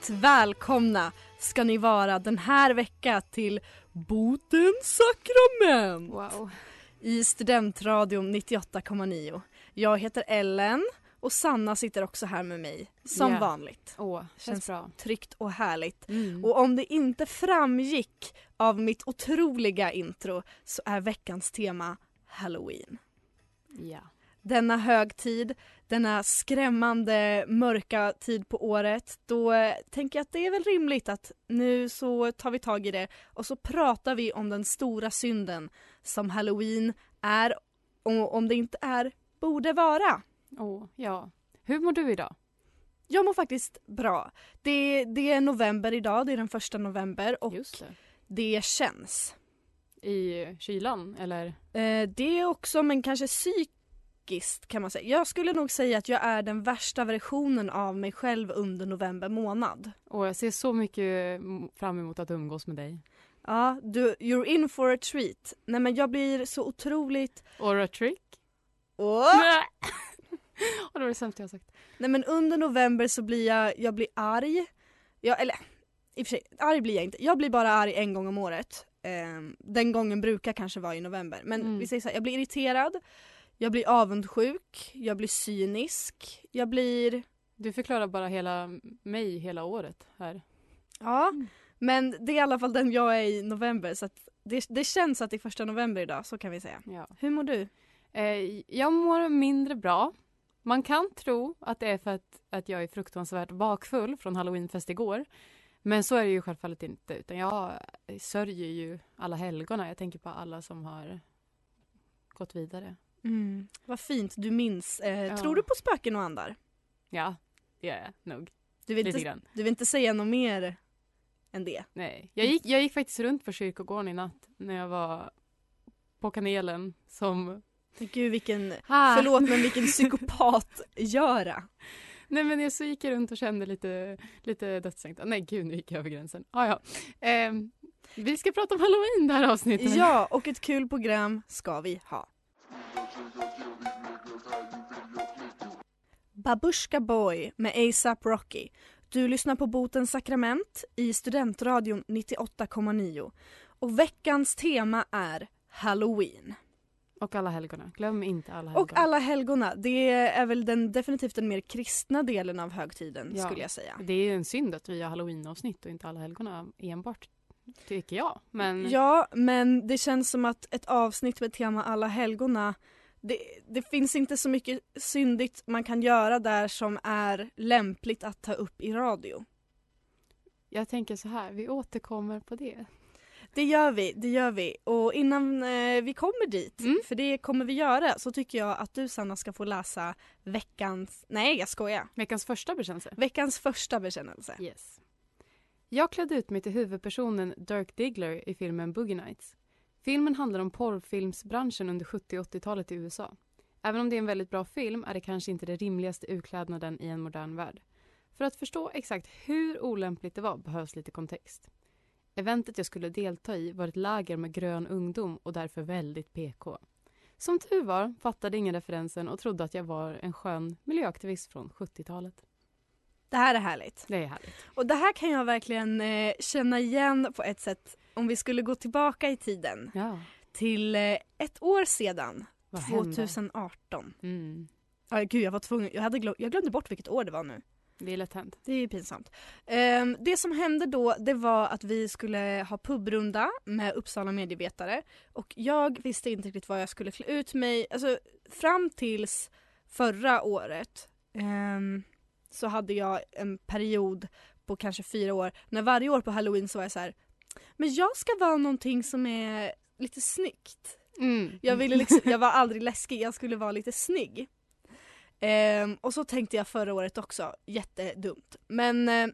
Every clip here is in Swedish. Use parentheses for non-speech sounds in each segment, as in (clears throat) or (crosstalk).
Ruskigt välkomna ska ni vara den här veckan till Botens sakrament Wow. i Studentradion 98,9. Jag heter Ellen och Sanna sitter också här med mig som Ja. vanligt. Åh, känns Känns bra. Tryggt och härligt. Mm. Och om det inte framgick av mitt otroliga intro så är veckans tema Halloween. ja. Denna högtid, denna skrämmande mörka tid på året, då eh, tänker jag att det är väl rimligt att nu så tar vi tag i det och så pratar vi om den stora synden som halloween är och om det inte är, borde vara. Åh, ja. Hur mår du idag? Jag mår faktiskt bra. Det, det är november idag, det är den första november och det. det känns. I kylan, eller? Eh, det är också, men kanske psykiskt kan man säga. Jag skulle nog säga att jag är den värsta versionen av mig själv under november månad. Och jag ser så mycket fram emot att umgås med dig. Ja, du, you're in for a treat. Nej men jag blir så otroligt... Or a trick? Och (laughs) det var det sämsta jag sagt. Nej men under november så blir jag, jag blir arg. Jag, eller i och för sig, arg blir jag inte. Jag blir bara arg en gång om året. Ehm, den gången brukar kanske vara i november. Men Mm. vi säger så här, jag blir irriterad. Jag blir avundsjuk. Jag blir cynisk. Jag blir... Du förklarar bara hela mig hela året här. Ja, Mm. men det är i alla fall den jag är i november så att det, det känns att det är första november idag, så kan vi säga. Ja. Hur mår du? Eh, jag mår mindre bra. Man kan tro att det är för att, att jag är fruktansvärt bakfull från halloweenfest igår. Men så är det ju självfallet inte. Utan jag sörjer ju alla helgona. Jag tänker på alla som har gått vidare. Mm. Vad fint du minns. Eh, Ja. Tror du på spöken och andar? Ja, det gör jag nog. Du vill, Lite inte, grann. du vill inte säga något mer än det? Nej. Jag gick, jag gick faktiskt runt på kyrkogården i natt när jag var på kanelen som... Gud vilken, Ah. förlåt men vilken (laughs) psykopat-göra. Nej men jag så gick jag runt och kände lite, lite dödslängtan. Nej gud, nu gick jag över gränsen. Ah, ja. Ehm, vi ska prata om halloween det här avsnittet. Ja, och ett kul program ska vi ha. Babushka Boy med ASAP Rocky. Du lyssnar på Botens sakrament i Studentradion 98,9. Och veckans tema är Halloween. Och alla helgona. Glöm inte alla helgona. Och alla helgona, det är väl den, definitivt den mer kristna delen av högtiden Ja. skulle jag säga. Det är en synd att vi har halloweenavsnitt och inte alla helgona enbart. Tycker jag. Men Ja, men det känns som att ett avsnitt med tema alla helgona det, det finns inte så mycket syndigt man kan göra där som är lämpligt att ta upp i radio. jag tänker så här, vi återkommer på det. Det gör vi, det gör vi. Och innan eh, vi kommer dit, Mm. för det kommer vi göra, så tycker jag att du Sanna ska få läsa veckans, nej jag skojar, Veckans första bekännelse. veckans första bekännelse. Yes. Jag klädde ut mig till huvudpersonen Dirk Diggler i filmen Boogie Nights. Filmen handlar om porrfilmsbranschen under 70 och 80-talet i USA. Även om det är en väldigt bra film är det kanske inte det rimligaste utklädnaden i en modern värld. För att förstå exakt hur olämpligt det var behövs lite kontext. Eventet jag skulle delta i var ett läger med grön ungdom och därför väldigt PK. Som tur var fattade ingen referensen och trodde att jag var en skön miljöaktivist från 70-talet. Det här är härligt. Det är härligt. Och det här kan jag verkligen eh, känna igen på ett sätt om vi skulle gå tillbaka i tiden Ja, till eh, ett år sedan, vad hände? 2018. Mm. Ja, gud, jag var tvungen, jag, hade glöm, jag glömde bort vilket år det var nu. Det är lätt hänt. Det är pinsamt. Ehm, det som hände då det var att vi skulle ha pubrunda med Uppsala medievetare och jag visste inte riktigt vad jag skulle klä ut mig. Alltså fram tills förra året ehm, så hade jag en period på kanske fyra år när varje år på halloween så var jag så här men jag ska vara någonting som är lite snyggt. Mm. Jag, ville liksom, jag var aldrig läskig, jag skulle vara lite snygg. Ehm, och så tänkte jag förra året också, jättedumt. Men eh,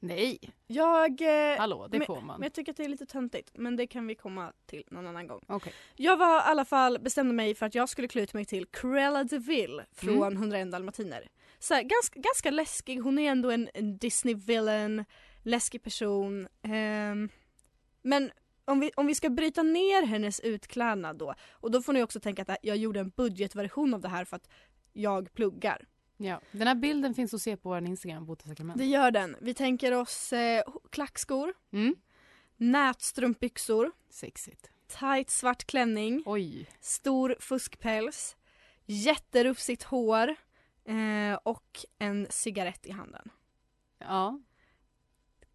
Nej, Jag, eh, hallå det men- får man. men jag tycker att det är lite töntigt. Men det kan vi komma till någon annan gång. Okej. Jag var i alla fall bestämde mig för att jag skulle klä ut mig till Cruella de Vil från Mm. 101 dalmatiner. Så här, ganska, ganska läskig, hon är ändå en, en Disney-villain, läskig person. Ehm, men om vi, om vi ska bryta ner hennes utklädnad då, och då får ni också tänka att jag gjorde en budgetversion av det här för att jag pluggar. Ja. Den här bilden finns att se på vår Instagram, Botasakrament. Det gör den. Vi tänker oss eh, klackskor, Mm. nätstrumpbyxor, Sexigt. tight svart klänning, Oj. stor fuskpäls, jätterufsigt hår eh, och en cigarett i handen. Ja.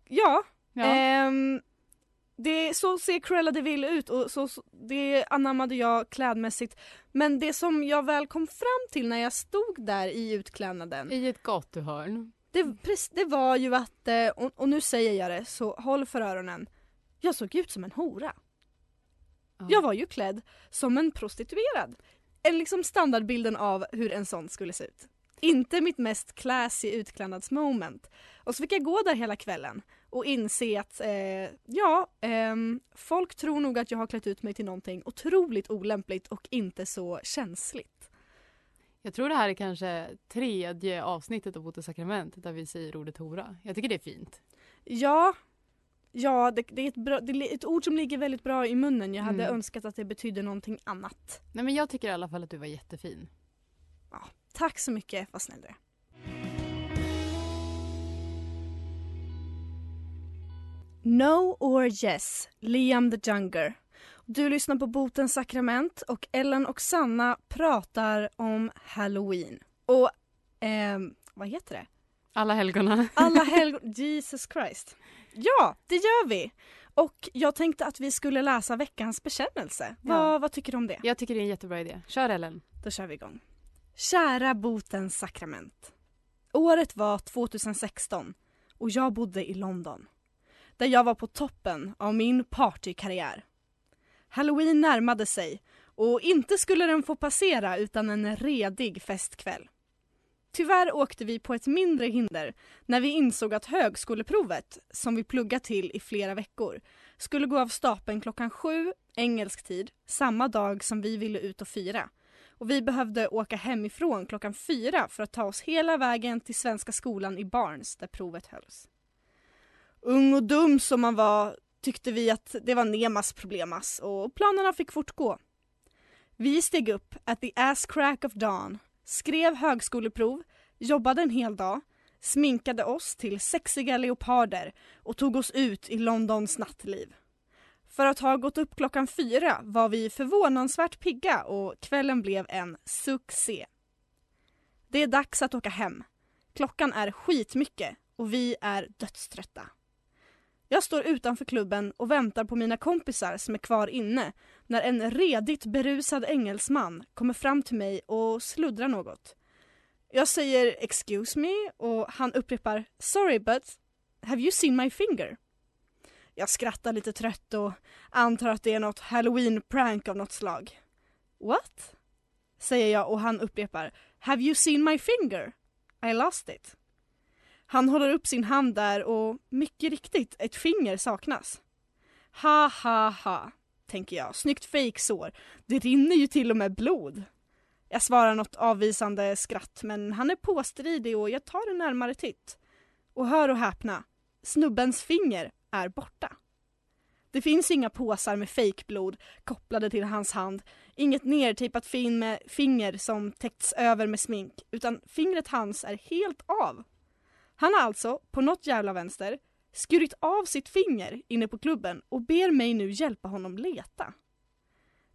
Ja, ja. ehm, det, så ser Cruella de Vil ut och så, så, det anammade jag klädmässigt. Men det som jag väl kom fram till när jag stod där i utklädnaden I ett gatuhörn. det, det var ju att, eh, och, och nu säger jag det så håll för öronen, jag såg ut som en hora. Ja. Jag var ju klädd som en prostituerad. En liksom standardbilden av hur en sån skulle se ut. Inte mitt mest classy utklädnadsmoment. Och så fick jag gå där hela kvällen och inse att eh, ja, ehm, folk tror nog att jag har klätt ut mig till någonting otroligt olämpligt och inte så känsligt. Jag tror det här är kanske tredje avsnittet av Botasakrament där vi säger ordet hora. Jag tycker det är fint. Ja, ja det, det, är ett bra, det är ett ord som ligger väldigt bra i munnen. Jag hade Mm. önskat att det betydde någonting annat. Nej men jag tycker i alla fall att du var jättefin. Tack så mycket, vad snäll du är. No or Yes, Liam the Younger. Du lyssnar på Botens sakrament och Ellen och Sanna pratar om Halloween. Och, ehm, vad heter det? Alla helgona. (laughs) Alla helgon... Jesus Christ. Ja, det gör vi! Och jag tänkte att vi skulle läsa veckans bekännelse. Ja. Vad, vad tycker du om det? Jag tycker det är en jättebra idé. Kör Ellen. Då kör vi igång. Kära botens sakrament. Året var 2016 och jag bodde i London. Där jag var på toppen av min partykarriär. Halloween närmade sig och inte skulle den få passera utan en redig festkväll. Tyvärr åkte vi på ett mindre hinder när vi insåg att högskoleprovet, som vi pluggat till i flera veckor, skulle gå av stapeln klockan sju engelsk tid samma dag som vi ville ut och fira och vi behövde åka hemifrån klockan fyra för att ta oss hela vägen till Svenska skolan i Barns där provet hölls. Ung och dum som man var tyckte vi att det var Nemas problemas och planerna fick fortgå. Vi steg upp at the ass crack of dawn, skrev högskoleprov, jobbade en hel dag, sminkade oss till sexiga leoparder och tog oss ut i Londons nattliv. För att ha gått upp klockan fyra var vi förvånansvärt pigga och kvällen blev en succé. Det är dags att åka hem. Klockan är skitmycket och vi är dödströtta. Jag står utanför klubben och väntar på mina kompisar som är kvar inne när en redigt berusad engelsman kommer fram till mig och sluddrar något. Jag säger “excuse me” och han upprepar “sorry but have you seen my finger?” Jag skrattar lite trött och antar att det är något halloween-prank av något slag. What? Säger jag och han upprepar Have you seen my finger? I lost it. Han håller upp sin hand där och mycket riktigt, ett finger saknas. Ha ha ha, tänker jag. Snyggt fejksår. Det rinner ju till och med blod. Jag svarar något avvisande skratt men han är påstridig och jag tar en närmare titt. Och hör och häpna, snubbens finger är borta. Det finns inga påsar med fejkblod kopplade till hans hand, inget nertejpat fin med finger som täckts över med smink, utan fingret hans är helt av. Han har alltså, på något jävla vänster, skurit av sitt finger inne på klubben och ber mig nu hjälpa honom leta.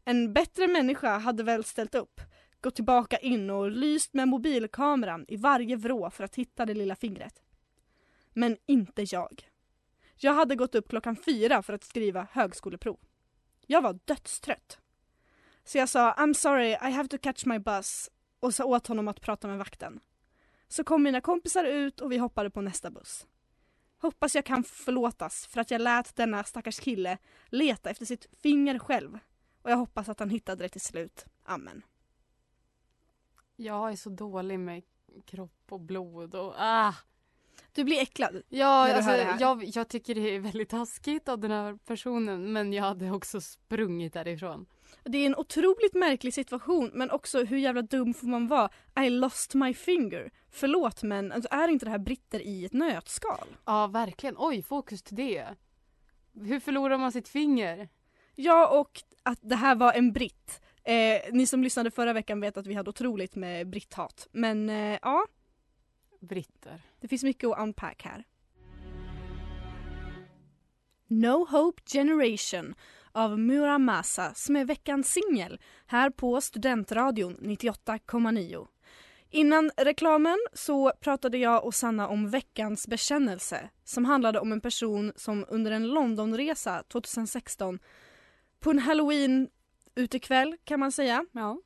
En bättre människa hade väl ställt upp, gått tillbaka in och lyst med mobilkameran i varje vrå för att hitta det lilla fingret. Men inte jag. Jag hade gått upp klockan fyra för att skriva högskoleprov. Jag var dödstrött. Så jag sa I'm sorry, I have to catch my bus och sa åt honom att prata med vakten. Så kom mina kompisar ut och vi hoppade på nästa buss. Hoppas jag kan förlåtas för att jag lät denna stackars kille leta efter sitt finger själv. Och jag hoppas att han hittade det till slut. Amen. Jag är så dålig med kropp och blod och ah. Du blir äcklad. Ja, alltså, jag, jag tycker det är väldigt taskigt av den här personen men jag hade också sprungit därifrån. Det är en otroligt märklig situation men också hur jävla dum får man vara? I lost my finger. Förlåt men alltså, är inte det här britter i ett nötskal? Ja, verkligen. Oj, fokus till det. Hur förlorar man sitt finger? Ja och att det här var en britt. Eh, ni som lyssnade förra veckan vet att vi hade otroligt med britthat. Men eh, ja, Britter. det finns mycket att unpack här. No Hope Generation av Muramasa som är veckans singel här på Studentradion 98,9. Innan reklamen så pratade jag och Sanna om veckans bekännelse som handlade om en person som under en Londonresa 2016 på en halloween utekväll kan man säga Ja.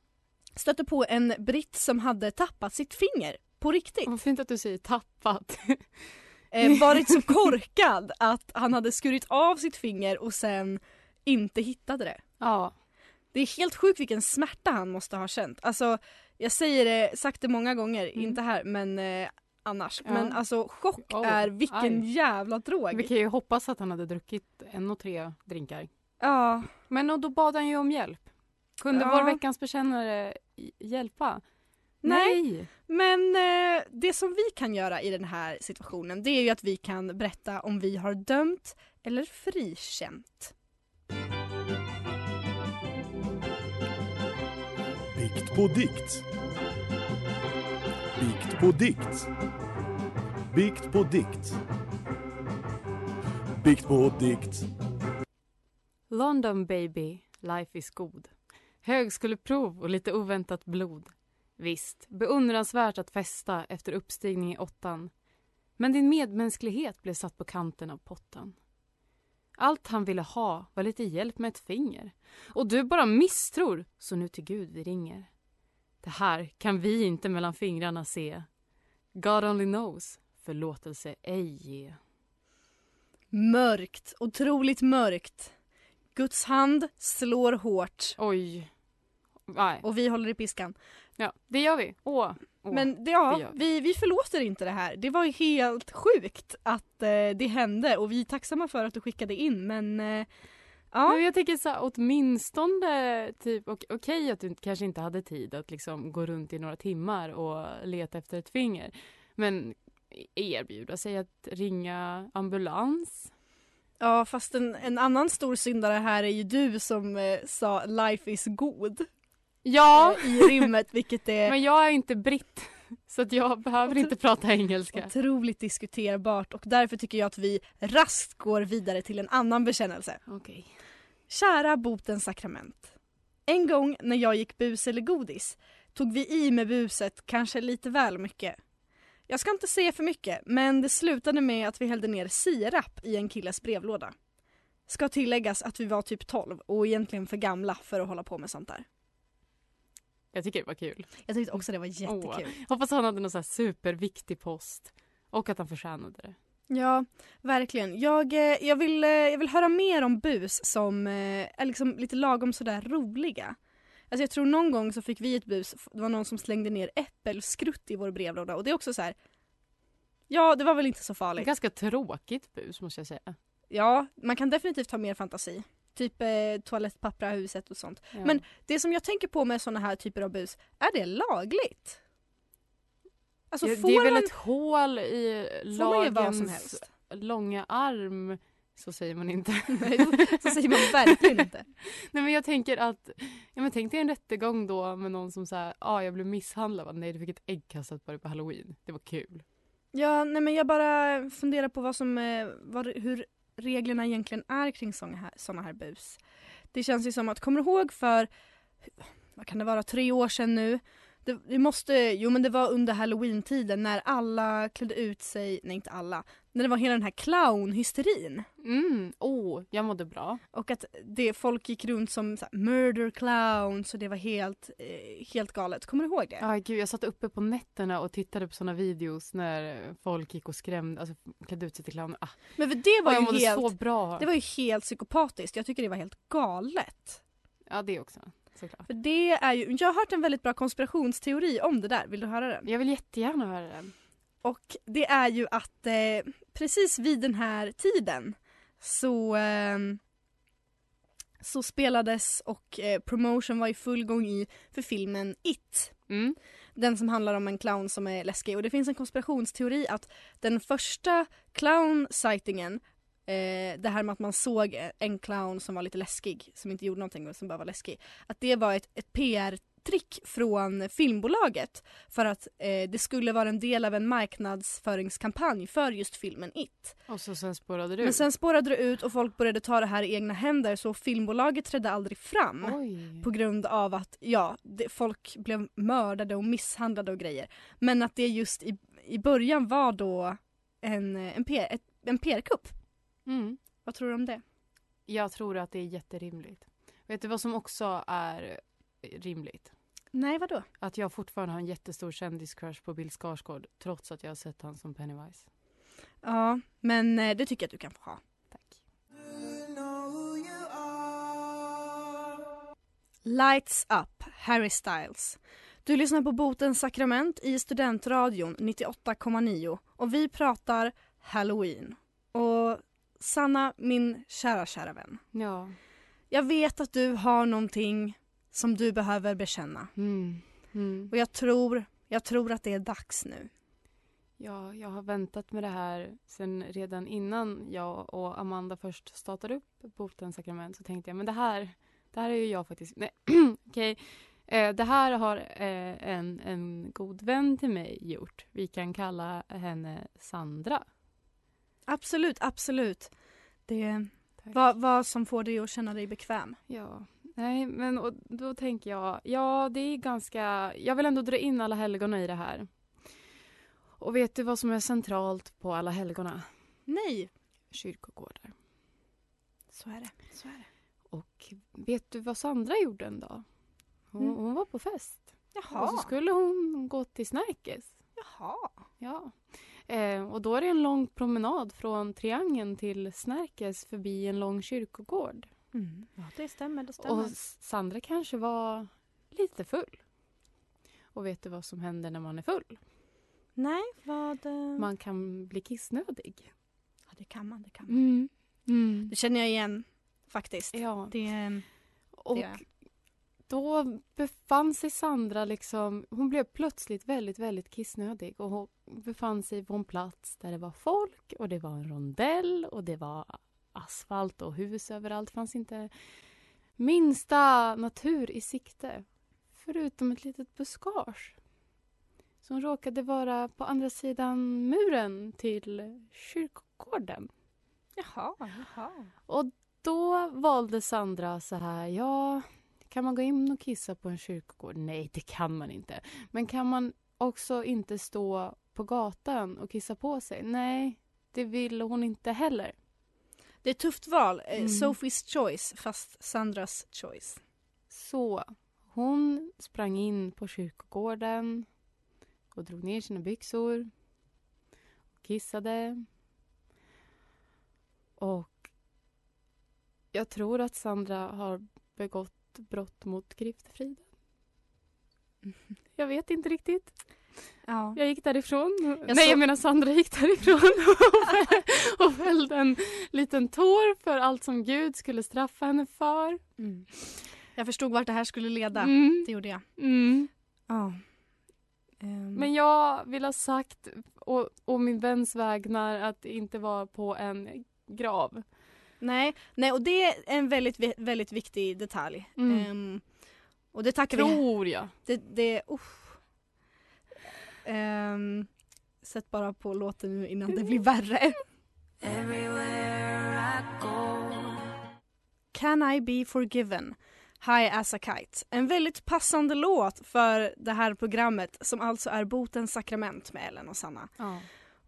stötte på en britt som hade tappat sitt finger på riktigt. Vad fint att du säger tappat. Eh, varit så (laughs) korkad att han hade skurit av sitt finger och sen inte hittade det. ja. Det är helt sjukt vilken smärta han måste ha känt. Alltså, jag säger det, sagt det många gånger, Mm. inte här men eh, annars. Ja. Men alltså chock Oh, är vilken aj. jävla drog. Vi kan ju hoppas att han hade druckit en och tre drinkar. Ja, Men och då bad han ju om hjälp. Kunde Ja. vår veckans bekännare hjälpa? Nej. men eh, det som vi kan göra i den här situationen det är ju att vi kan berätta om vi har dömt eller frikänt. Bikt på dikt. Bikt på dikt. Bikt på dikt. Bikt på dikt. London baby, life is good. Högskoleprov och lite oväntat blod. Visst, beundransvärt att festa efter uppstigning i åttan. Men din medmänsklighet blev satt på kanten av pottan. Allt han ville ha var lite hjälp med ett finger. Och du bara misstror, så nu till Gud vi ringer. Det här kan vi inte mellan fingrarna se. God only knows, förlåtelse ej ge. Mörkt, otroligt mörkt. Guds hand slår hårt Oj. Nej. och vi håller i piskan. Ja, det gör vi. Åh. Åh. Men det, ja, det vi. vi, vi förlåter inte det här. Det var helt sjukt att eh, det hände och vi är tacksamma för att du skickade in men eh, ja. Men jag tänker så här, åtminstone typ ok- okej att du kanske inte hade tid att liksom gå runt i några timmar och leta efter ett finger. Men erbjuda sig att ringa ambulans. Ja fast en, en annan stor syndare här är ju du som eh, sa life is good Ja, eh, i rimmet vilket är (laughs) men jag är inte britt så att jag behöver inte prata engelska. otroligt diskuterbart och därför tycker jag att vi raskt går vidare till en annan bekännelse. Okej. Kära botens sakrament. En gång när jag gick bus eller godis tog vi i med buset kanske lite väl mycket. Jag ska inte säga för mycket men det slutade med att vi hällde ner sirap i en killes brevlåda. Ska tilläggas att vi var typ 12 och egentligen för gamla för att hålla på med sånt där. Jag tycker det var kul. Jag tyckte också det var jättekul. Hoppas han hade någon så här superviktig post. Och att han förtjänade det. Ja, verkligen. Jag, eh, jag, vill, eh, jag vill höra mer om bus som eh, är liksom lite lagom sådär roliga. Alltså jag tror någon gång så fick vi ett bus, det var någon som slängde ner äppelskrutt i vår brevlåda och det är också så här. Ja, det var väl inte så Det är farligt. ganska tråkigt bus måste jag säga. Ja, man kan definitivt ha mer fantasi. Typ eh, toalettpappra huset och sånt. Ja. Men det som jag tänker på med såna här typer av bus, är det lagligt? Alltså det, det är väl man, ett hål i lagens helst? långa arm. Så säger man inte. (laughs) Nej, så säger man verkligen inte. (laughs) Nej men jag tänker att, ja men tänk dig en rättegång då med någon som säger, ja ah, jag blev misshandlad, nej du fick ett ägg kastat på dig på halloween. Det var kul. Ja, nej men jag bara funderar på vad som, eh, vad, hur reglerna egentligen är kring såna här, såna här bus. Det känns ju som att, kommer du ihåg för, vad kan det vara, tre år sedan nu? Det, det måste, jo men det var under halloween-tiden när alla klädde ut sig, nej inte alla, när det var hela den här clownhysterin. Mm, oh, jag mådde bra. Och att det, folk gick runt som så här, murder clowns och det var helt, eh, helt galet. Kommer du ihåg det? Ja gud, jag satt uppe på nätterna och tittade på såna videos när folk gick och skrämde, alltså klädde ut sig till clowner. Ah, Men det var jag ju helt, så bra. det var ju helt psykopatiskt. Jag tycker det var helt galet. Ja det också, såklart. För det är ju, jag har hört en väldigt bra konspirationsteori om det där, vill du höra den? Jag vill jättegärna höra den. och det är ju att eh, precis vid den här tiden så, eh, så spelades och eh, promotion var i full gång i för filmen It. Mm. Den som handlar om en clown som är läskig och det finns en konspirationsteori att den första clown-sightingen eh, det här med att man såg en clown som var lite läskig, som inte gjorde någonting men som bara var läskig. Att det var ett, ett PR-trick från filmbolaget för att eh, det skulle vara en del av en marknadsföringskampanj för just filmen It. Och så sen spårade du Men sen spårade det ut och folk började ta det här i egna händer så filmbolaget trädde aldrig fram. Oj. På grund av att ja, det, folk blev mördade och misshandlade och grejer. Men att det just i, i början var då en, en, PR, ett, en PR-kupp. Mm. Vad tror du om det? Jag tror att det är jätterimligt. Vet du vad som också är rimligt? Nej, vadå? Att jag fortfarande har en jättestor kändiscrush på Bill Skarsgård trots att jag har sett han som Pennywise. Ja, men eh, det tycker jag att du kan få ha. Tack. Lights Up, Harry Styles. Du lyssnar på Botens sakrament i Studentradion 98,9 och vi pratar Halloween. Och Sanna, min kära, kära vän. Ja. Jag vet att du har någonting som du behöver bekänna. Mm. Mm. Och jag tror, jag tror att det är dags nu. Ja, jag har väntat med det här sen redan innan jag och Amanda först startade upp Botens sakrament så tänkte jag men det här, det här är ju jag faktiskt, nej (clears throat) okej. Eh, det här har eh, en, en god vän till mig gjort. Vi kan kalla henne Sandra. Absolut, absolut. Det vad, vad som får dig att känna dig bekväm. Ja, nej men och då tänker jag, ja det är ganska, jag vill ändå dra in alla helgona i det här. Och vet du vad som är centralt på alla helgona? Nej, Kyrkogårdar. så är det. Så är det. Och vet du vad Sandra gjorde en dag? Hon, Mm. hon var på fest. Jaha. Och så skulle hon gå till Snärkes. Jaha. Ja. Eh, och då är det en lång promenad från Triangeln till Snärkes förbi en lång kyrkogård. Mm. Ja, det stämmer. Det Och S- Sandra kanske var lite full. Och vet du vad som händer när man är full? Nej, vad... eh, Man kan bli kissnödig. Ja, det kan man. Det kan man. Mm. Mm. Det känner jag igen faktiskt. Ja. Det, Och det- då befann sig Sandra liksom, hon blev plötsligt väldigt, väldigt kissnödig och hon befann sig på en plats där det var folk och det var en rondell och det var asfalt och hus överallt. Det fanns inte minsta natur i sikte. Förutom ett litet buskage. Som råkade vara på andra sidan muren till kyrkogården. jaha, jaha. Och då valde Sandra så här, ja, kan man gå in och kissa på en kyrkogård? Nej, det kan man inte. Men kan man också inte stå på gatan och kissa på sig? Nej, det ville hon inte heller. Det är ett tufft val. Eh, Mm. Sophie's choice, fast Sandras choice. Så hon sprang in på kyrkogården och drog ner sina byxor och kissade. Och jag tror att Sandra har begått brott mot griftefriden. Jag vet inte riktigt. Ja. Jag gick därifrån. Jag Nej, så- jag menar Sandra gick därifrån (laughs) och, och fällde en liten tår för allt som Gud skulle straffa henne för. Mm. Jag förstod vart det här skulle leda. Mm. Det gjorde jag. Mm. Ja. Ehm, Men jag vill ha sagt, och, och min väns vägnar, att det inte var på en grav. Nej, nej, och det är en väldigt, vi- väldigt viktig detalj. Mm. Ehm, och det tackar vi. Tror jag. Det, det, usch. Ehm, sätt bara på låten nu innan det blir värre. Can I be forgiven? High as a kite. En väldigt passande låt för det här programmet som alltså är Botens sakrament med Ellen och Sanna. Ja.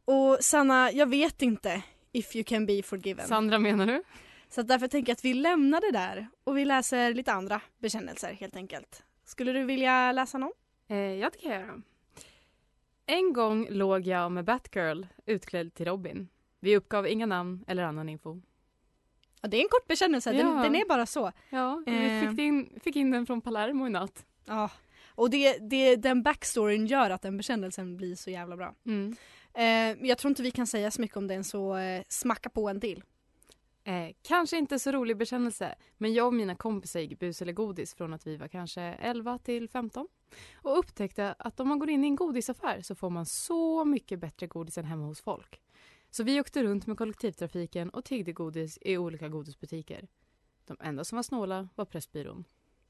Och Sanna, jag vet inte if you can be forgiven. Sandra menar du? Så därför tänker jag att vi lämnar det där och vi läser lite andra bekännelser helt enkelt. Skulle du vilja läsa någon? Eh, ja, det kan jag göra. En gång låg jag med Batgirl utklädd till Robin. Vi uppgav inga namn eller annan info. Ja, det är en kort bekännelse, den, Ja. den är bara så. Ja, vi Eh. fick in, fick in den från Palermo i natt. Ja. Och det, det, den backstoryn gör att den bekännelsen blir så jävla bra. Mm. Eh, jag tror inte vi kan säga så mycket om den så eh, smacka på en till. Eh, kanske inte så rolig bekännelse, men jag och mina kompisar gick bus eller godis från att vi var kanske 11 till 15 och upptäckte att om man går in i en godisaffär så får man så mycket bättre godis än hemma hos folk. Så vi åkte runt med kollektivtrafiken och tiggde godis i olika godisbutiker. De enda som var snåla var Pressbyrån.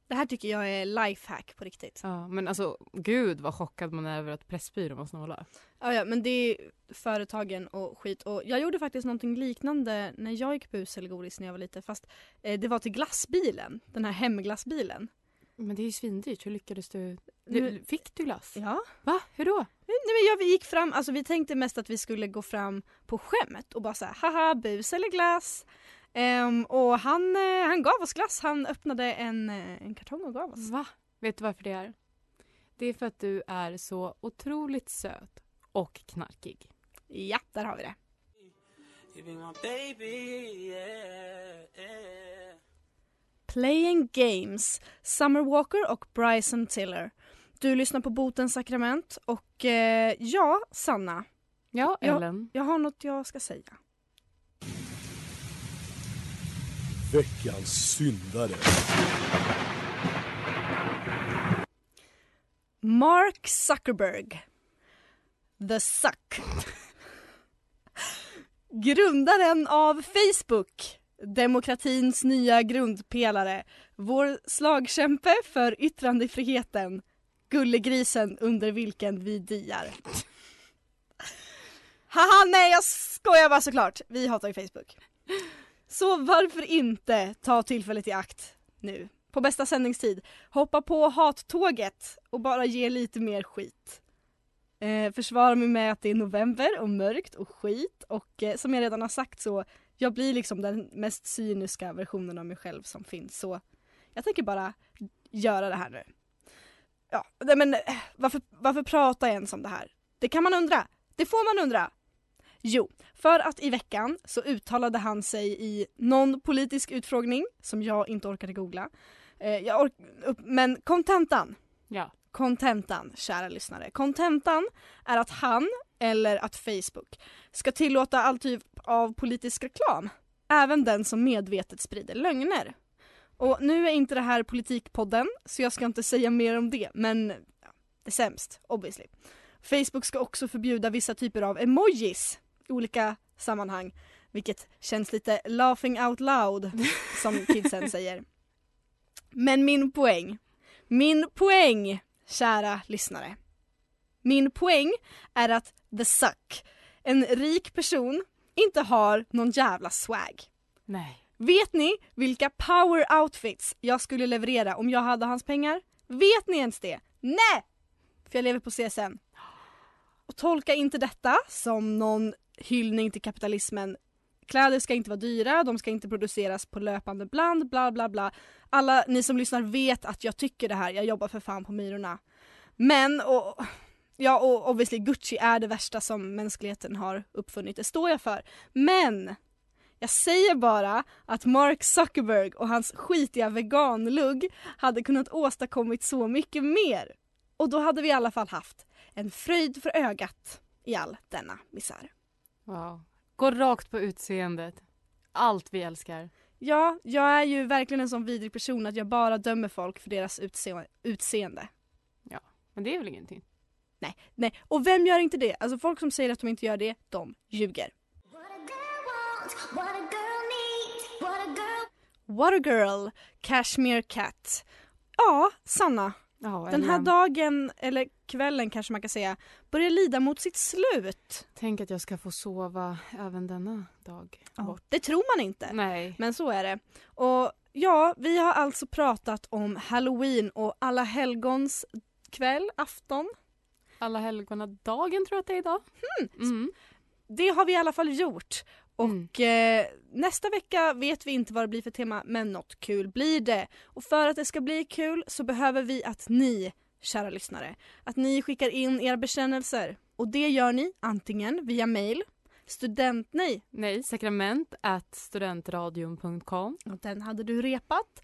Det här tycker jag är lifehack på riktigt. Ja, men alltså gud vad chockad man är över att Pressbyrån var snåla. Ja, ja, men det är företagen och skit. Och jag gjorde faktiskt någonting liknande när jag gick bus eller godis när jag var liten. Fast eh, det var till glassbilen. Den här hemglassbilen. Men det är ju svindyrt. Hur lyckades du? Nu- du fick du glass? Ja. Va? Hur då? Nej, men jag, vi gick fram, alltså vi tänkte mest att vi skulle gå fram på skämt och bara säga haha bus eller glass. Ehm, och han, eh, han gav oss glass, han öppnade en, eh, en kartong och gav oss. Va? Vet du varför det är? Det är för att du är så otroligt söt och knarkig. Ja, där har vi det. Playing Games, Summer Walker och Bryson Tiller. Du lyssnar på Botens sakrament och eh, ja, Sanna, Ja. Ellen. jag har något jag ska säga. Veckans syndare. Mark Zuckerberg. The Suck. Grundaren av Facebook. Demokratins nya grundpelare. Vår slagkämpe för yttrandefriheten. Gullegrisen under vilken vi diar. Haha nej jag skojar bara såklart. Vi hatar ju Facebook. Så varför inte ta tillfället i akt nu? På bästa sändningstid. Hoppa på hattåget och bara ge lite mer skit. Eh, försvara mig med att det är november och mörkt och skit och eh, som jag redan har sagt så jag blir liksom den mest cyniska versionen av mig själv som finns så jag tänker bara göra det här nu. Ja, nej, men eh, varför, varför pratar jag ens om det här? Det kan man undra. Det får man undra. Jo, för att i veckan så uttalade han sig i någon politisk utfrågning som jag inte orkade googla. Eh, ork- men kontentan Ja. Kontentan, kära lyssnare. Kontentan är att han, eller att Facebook, ska tillåta all typ av politisk reklam. Även den som medvetet sprider lögner. Och nu är inte det här politikpodden, så jag ska inte säga mer om det, men det är sämst, obviously. Facebook ska också förbjuda vissa typer av emojis olika sammanhang, vilket känns lite laughing out loud, som (laughs) kidsen säger. Men min poäng, min poäng, kära lyssnare. Min poäng är att the suck, en rik person, inte har någon jävla swag. Nej. Vet ni vilka power outfits jag skulle leverera om jag hade hans pengar? Vet ni ens det? Nej! För jag lever på CSN. Och tolka inte detta som någon hyllning till kapitalismen. Kläder ska inte vara dyra, de ska inte produceras på löpande bland, bla bla bla. Alla ni som lyssnar vet att jag tycker det här, jag jobbar för fan på Myrorna. Men, och, ja och obviously Gucci är det värsta som mänskligheten har uppfunnit, det står jag för. Men jag säger bara att Mark Zuckerberg och hans skitiga veganlugg hade kunnat åstadkommit så mycket mer. Och då hade vi i alla fall haft en fröjd för ögat i all denna misär. Wow. Gå rakt på utseendet. Allt vi älskar. Ja, jag är ju verkligen en sån vidrig person att jag bara dömer folk för deras utse- utseende. Men det är väl ingenting? Nej, nej. Och vem gör inte det? Alltså folk som säger att de inte gör det, de ljuger. What a girl, Cashmere Cat. Ja, Sanna. Ja, Den här dagen, eller kvällen kanske man kan säga, börjar lida mot sitt slut. Tänk att jag ska få sova även denna dag bort. Det tror man inte. Nej. Men så är det. Och ja, vi har alltså pratat om Halloween och alla helgons kväll, afton. Alla helgona-dagen tror jag att det är idag. Mm. Det har vi i alla fall gjort. Och eh, nästa vecka vet vi inte vad det blir för tema, men något kul blir det. Och för att det ska bli kul så behöver vi att ni, kära lyssnare, att ni skickar in era bekännelser. Och det gör ni antingen via mail, student... Nej, Nej, sakrament at studentradion.com. den hade du repat.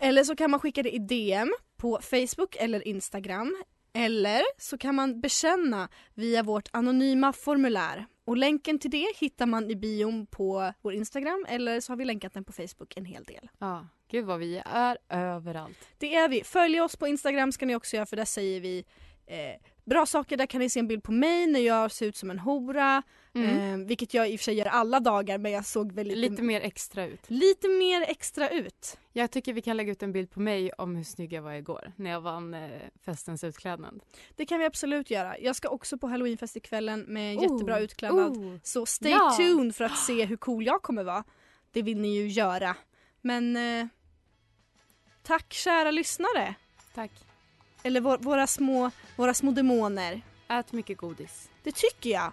Eller så kan man skicka det i DM på Facebook eller Instagram. Eller så kan man bekänna via vårt anonyma formulär. Och länken till det hittar man i bion på vår Instagram eller så har vi länkat den på Facebook en hel del. Ja, gud vad vi är överallt. Det är vi. Följ oss på Instagram ska ni också göra för där säger vi eh, bra saker. Där kan ni se en bild på mig när jag ser ut som en hora. Mm. Eh, vilket jag i och för sig gör alla dagar men jag såg väl lite, mer extra ut. lite mer extra ut. Jag tycker vi kan lägga ut en bild på mig om hur snygg jag var igår när jag vann eh, festens utklädnad. Det kan vi absolut göra. Jag ska också på halloweenfest ikvällen med en jättebra Oh, utklädnad. oh. Så stay Ja. tuned för att se hur cool jag kommer vara. Det vill ni ju göra. Men eh, tack kära lyssnare. Tack. Eller vår, våra, små, våra små demoner. Ät mycket godis. Det tycker jag.